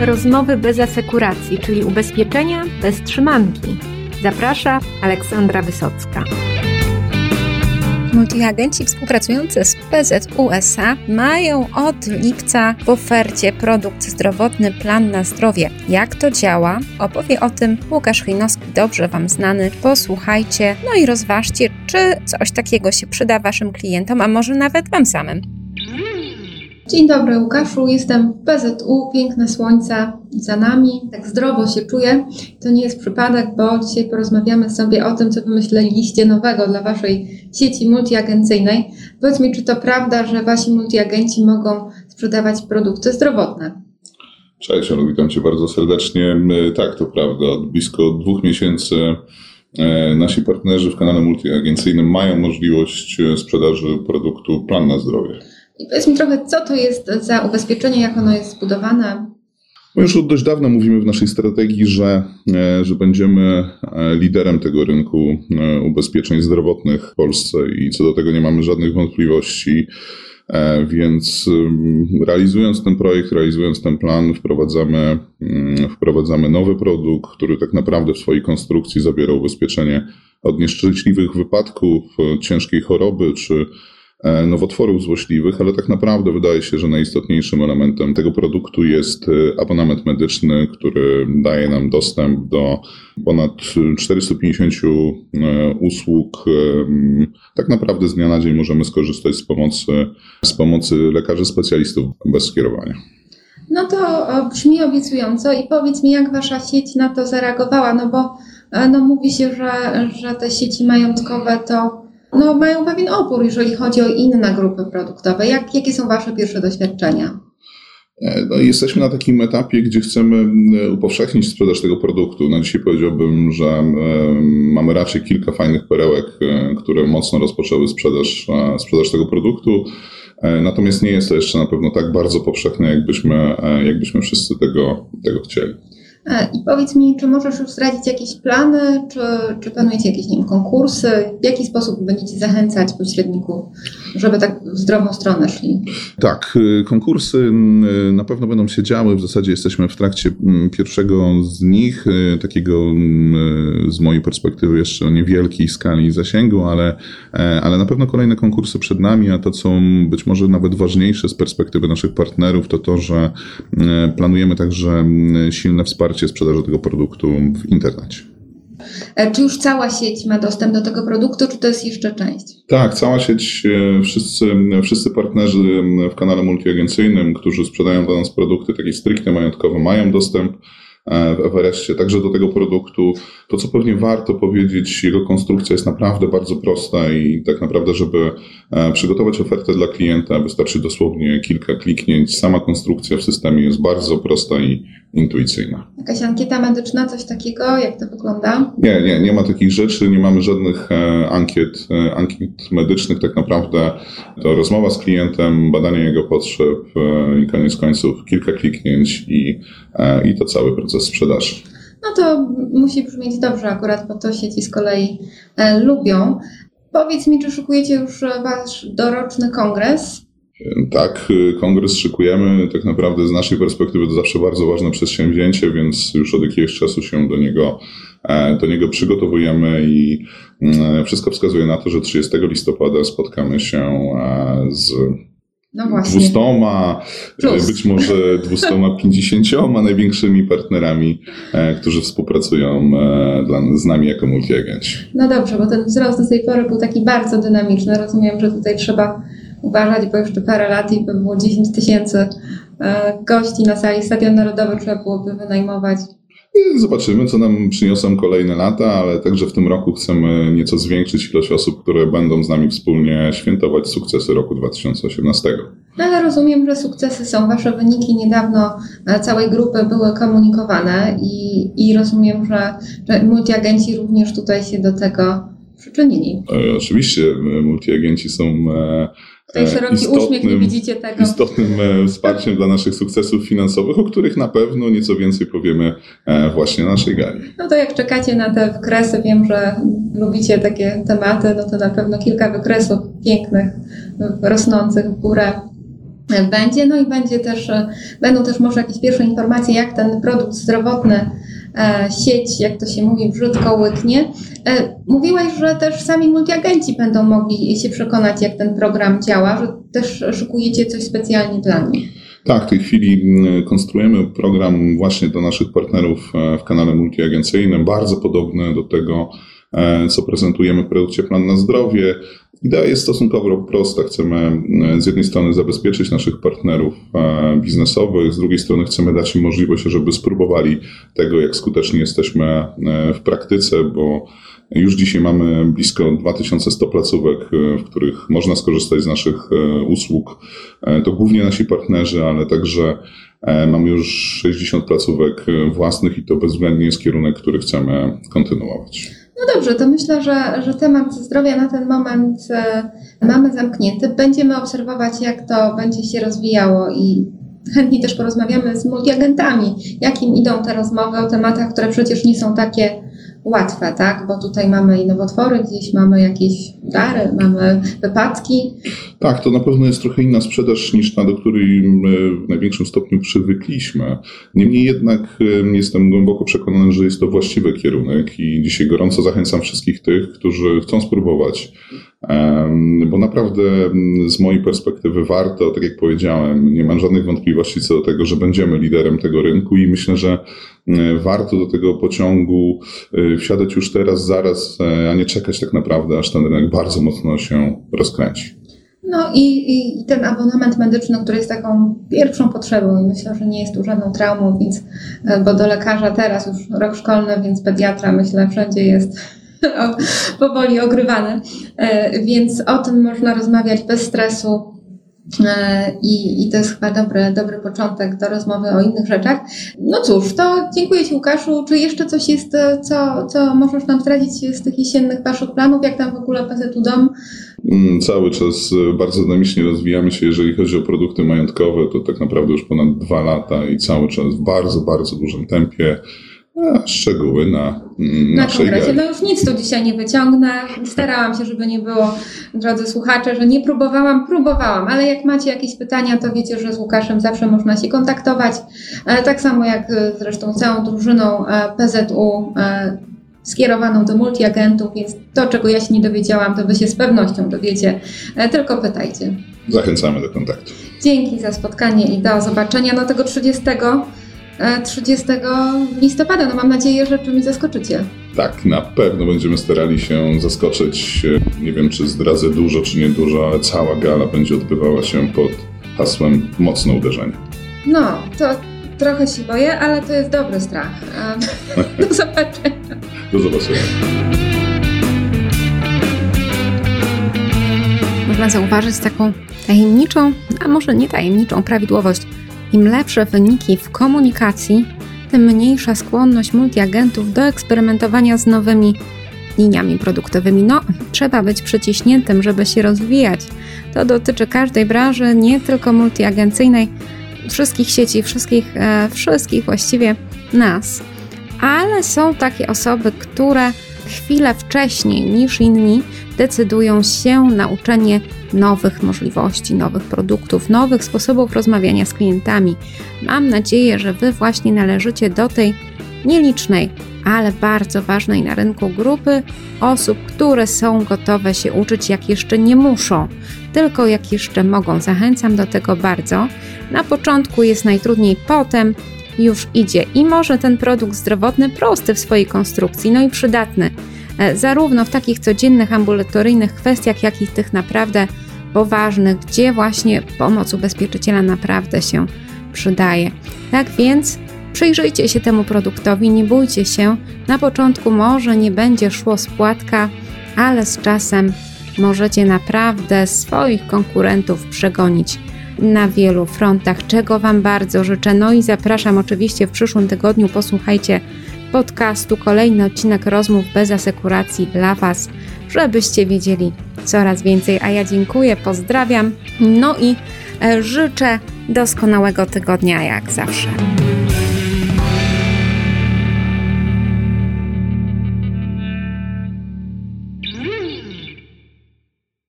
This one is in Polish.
Rozmowy bez asekuracji, czyli ubezpieczenia bez trzymanki. Zaprasza Aleksandra Wysocka. Multiagenci współpracujący z PZ USA mają od lipca w ofercie produkt zdrowotny Plan na Zdrowie. Jak to działa? Opowie o tym Łukasz Chlinowski, dobrze Wam znany. Posłuchajcie, no i rozważcie, czy coś takiego się przyda Waszym klientom, a może nawet Wam samym. Dzień dobry Łukaszu, jestem w PZU, piękne słońce za nami, tak zdrowo się czuję. To nie jest przypadek, bo dzisiaj porozmawiamy sobie o tym, co wymyśliliście nowego dla Waszej sieci multiagencyjnej. Powiedz mi, czy to prawda, że Wasi multiagenci mogą sprzedawać produkty zdrowotne? Cześć, Olu, witam Cię bardzo serdecznie. Tak, to prawda. Od blisko dwóch miesięcy e, nasi partnerzy w kanale multiagencyjnym mają możliwość e, sprzedaży produktu Plan na Zdrowie. I powiedz mi trochę, co to jest za ubezpieczenie, jak ono jest zbudowane? No już od dość dawna mówimy w naszej strategii, że, e, że będziemy e, liderem tego rynku e, ubezpieczeń zdrowotnych w Polsce i co do tego nie mamy żadnych wątpliwości. Więc realizując ten projekt, realizując ten plan, wprowadzamy, mm, wprowadzamy nowy produkt, który tak naprawdę w swojej konstrukcji zabiera ubezpieczenie od nieszczęśliwych wypadków, ciężkiej choroby czy nowotworów złośliwych, ale tak naprawdę wydaje się, że najistotniejszym elementem tego produktu jest e, abonament medyczny, który daje nam dostęp do ponad 450 e, usług. Tak naprawdę z dnia na dzień możemy skorzystać z pomocy, z pomocy lekarzy specjalistów bez skierowania. No to brzmi obiecująco i powiedz mi, jak wasza sieć na to zareagowała, no bo no mówi się, że, że te sieci majątkowe to no, mają pewien opór, jeżeli chodzi o inne grupy produktowe. Jak, jakie są Wasze pierwsze doświadczenia? E, no, jesteśmy na takim etapie, gdzie chcemy upowszechnić sprzedaż tego produktu. Na dzisiaj powiedziałbym, że e, mamy raczej kilka fajnych perełek, e, które mocno rozpoczęły sprzedaż, sprzedaż tego produktu. Natomiast nie jest to jeszcze na pewno tak bardzo powszechne, jakbyśmy, jakbyśmy wszyscy tego, tego chcieli. E, I powiedz mi, czy możesz już zdradzić jakieś plany, czy, czy planujecie jakieś nie konkursy? W jaki sposób będziecie zachęcać pośredników, żeby tak w zdrową stronę szli? Tak, y, konkursy y, na pewno będą się działy. W zasadzie jesteśmy w trakcie mm, pierwszego z nich, y, takiego mm, z mojej perspektywy jeszcze o niewielkiej skali zasięgu, ale, e, ale na pewno kolejne konkursy przed nami, a to co być może nawet ważniejsze z perspektywy naszych partnerów, to to, że planujemy także silne wsparcie sprzedaży tego produktu w internecie. E, czy już cała sieć ma dostęp do tego produktu, czy to jest jeszcze część? Tak, cała sieć, e, wszyscy, wszyscy partnerzy w kanale multiagencyjnym, którzy sprzedają dla nas produkty takie stricte majątkowe, mają dostęp E, w Everestie, także do tego produktu. To, co pewnie warto powiedzieć, jego konstrukcja jest naprawdę bardzo prosta i tak naprawdę, żeby e, przygotować ofertę dla klienta, wystarczy dosłownie kilka kliknięć. Sama konstrukcja w systemie jest bardzo prosta i intuicyjna. Jakaś ankieta medyczna, coś takiego? Jak to wygląda? Nie, nie, nie ma takich rzeczy, nie mamy żadnych e, ankiet, ankiet medycznych. Tak naprawdę to rozmowa z klientem, badanie jego potrzeb i koniec końców kilka kliknięć i, i to cały proces sprzedaży. No to musi brzmieć dobrze, akurat bo to sieci z kolei e, lubią. Powiedz mi, czy szykujecie już wasz doroczny kongres? Tak, kongres szykujemy. Tak naprawdę z naszej perspektywy to zawsze bardzo ważne przedsięwzięcie, więc już od jakiegoś czasu się do niego, e, do niego przygotowujemy i mm, wszystko wskazuje na to, że 30 listopada spotkamy się e, z no właśnie. dwustoma, Plus. być może dwustoma pięćdziesięcioma największymi partnerami, e, którzy współpracują e, dla, z nami jako multiagenci. No dobrze, bo ten wzrost do tej pory był taki bardzo dynamiczny. Rozumiem, że tutaj trzeba uważać, bo jeszcze parę lat i by było 10 tysięcy e, gości na sali Stadion Narodowy trzeba byłoby wynajmować. Zobaczymy, co nam przyniosą kolejne lata, ale także w tym roku chcemy nieco zwiększyć ilość osób, które będą z nami wspólnie świętować sukcesy roku 2018. No ale rozumiem, że sukcesy są. Wasze wyniki niedawno e, całej grupy były komunikowane i, i rozumiem, że, że multiagenci również tutaj się do tego przyczynili. E, oczywiście, e, multiagenci są Tutaj e, szeroki uśmiech, nie widzicie tego. Istotnym e, wsparciem dla naszych sukcesów finansowych, o których na pewno nieco więcej powiemy e, właśnie na naszej gali. No to jak czekacie na te wykresy, wiem, że lubicie takie tematy, no to na pewno kilka wykresów pięknych, rosnących w górę będzie. No i będzie też, będą też może jakieś pierwsze informacje, jak ten produkt zdrowotny sieć, jak to się mówi, brzydko łyknie. Mówiłaś, że też sami multiagenci będą mogli się przekonać, jak ten program działa, że też szykujecie coś specjalnie dla nich. Tak, w tej chwili mm, konstruujemy program właśnie dla naszych partnerów e, w kanale multiagencyjnym, bardzo podobny do tego, e, co prezentujemy w produkcie Plan na Zdrowie. Idea jest stosunkowo prosta. Chcemy e, z jednej strony zabezpieczyć naszych partnerów biznesowych, z drugiej strony chcemy dać im możliwość, żeby spróbowali tego, jak skutecznie jesteśmy w praktyce, bo już dzisiaj mamy blisko 2100 placówek, e, w których można skorzystać z naszych e, usług. E, to głównie nasi partnerzy, ale także mamy już 60 placówek własnych i to bezwzględnie jest kierunek, który chcemy kontynuować. No dobrze, to myślę, że, że temat zdrowia na ten moment mamy zamknięty. Będziemy obserwować, jak to będzie się rozwijało i chętnie też porozmawiamy z multiagentami, jakim idą te rozmowy o tematach, które przecież nie są takie łatwe, tak? Bo tutaj mamy i nowotwory, gdzieś mamy jakieś dary, mamy wypadki. Tak, to na pewno jest trochę inna sprzedaż niż ta, do której my w największym stopniu przywykliśmy. Niemniej jednak jestem głęboko przekonany, że jest to właściwy kierunek i dzisiaj gorąco zachęcam wszystkich tych, którzy chcą spróbować bo naprawdę z mojej perspektywy warto, tak jak powiedziałem, nie mam żadnych wątpliwości co do tego, że będziemy liderem tego rynku i myślę, że warto do tego pociągu y, wsiadać już teraz, zaraz, e, a nie czekać tak naprawdę, aż ten rynek bardzo mocno się rozkręci. No i, i, ten abonament medyczny, który jest taką pierwszą potrzebą i myślę, że nie jest tu żadną traumą, więc, e, bo do lekarza teraz już rok szkolny, więc pediatra myślę wszędzie jest powoli ogrywany, e, więc o tym można rozmawiać bez stresu. E, I, I to jest chyba dobry, dobry początek do rozmowy o innych rzeczach. No cóż, to dziękuję Ci Łukaszu. Czy jeszcze coś jest, e, co, co możesz nam zdradzić z tych jesiennych Waszych planów? Jak tam w ogóle PZU Dom? Mm, cały czas bardzo dynamicznie rozwijamy się, jeżeli chodzi o produkty majątkowe, to tak naprawdę już ponad dwa lata i cały czas w bardzo, bardzo dużym tempie szczegóły na, na naszej kongresie. No już nic tu dzisiaj nie wyciągnę. Starałam się, żeby nie było, drodzy słuchacze, że nie próbowałam, próbowałam, ale jak macie jakieś pytania, to wiecie, że z Łukaszem zawsze można się kontaktować. E, tak samo jak e, zresztą całą drużyną e, PZU skierowaną do multiagentów, więc to, czego ja się nie dowiedziałam, to wy się z pewnością dowiecie. Tylko pytajcie. Zachęcamy do kontaktu. Dzięki za spotkanie i do zobaczenia no tego 30 30 listopada. No mam nadzieję, że czymś zaskoczycie. Tak, na pewno będziemy starali się zaskoczyć. Nie wiem, czy zdradzę dużo, czy nie dużo, ale cała gala będzie odbywała się pod hasłem mocne uderzenie. No, to trochę się boję, ale to jest dobry strach. Do zobaczenia. Do zobaczenia. Można zauważyć taką tajemniczą, a może nie tajemniczą prawidłowość im lepsze wyniki w komunikacji, tym mniejsza skłonność multiagentów do eksperymentowania z nowymi liniami produktowymi. No, trzeba być przyciśniętym, żeby się rozwijać. To dotyczy każdej branży, nie tylko multiagencyjnej, wszystkich sieci, wszystkich, e, wszystkich właściwie nas. Ale są takie osoby, które chwilę wcześniej niż inni decydują się na uczenie nowych możliwości, nowych produktów, nowych sposobów rozmawiania z klientami. Mam nadzieję, że Wy właśnie należycie do tej nielicznej, ale bardzo ważnej na rynku grupy osób, które są gotowe się uczyć, jak jeszcze nie muszą, tylko jak jeszcze mogą. Zachęcam do tego bardzo. Na początku jest najtrudniej, potem już idzie i może ten produkt zdrowotny prosty w swojej konstrukcji, no i przydatny E, zarówno w takich codziennych, ambulatoryjnych kwestiach, jak i tych naprawdę poważnych, gdzie właśnie pomoc ubezpieczyciela naprawdę się przydaje. Tak więc przyjrzyjcie się temu produktowi, nie bójcie się. Na początku może nie będzie szło spłatka, ale z czasem możecie naprawdę swoich konkurentów przegonić na wielu frontach, czego Wam bardzo życzę. No i zapraszam oczywiście w przyszłym tygodniu, posłuchajcie podcastu kolejny odcinek rozmów bez asekuracji dla Was, żebyście wiedzieli coraz więcej. A ja dziękuję, pozdrawiam, no i e, życzę doskonałego tygodnia jak zawsze.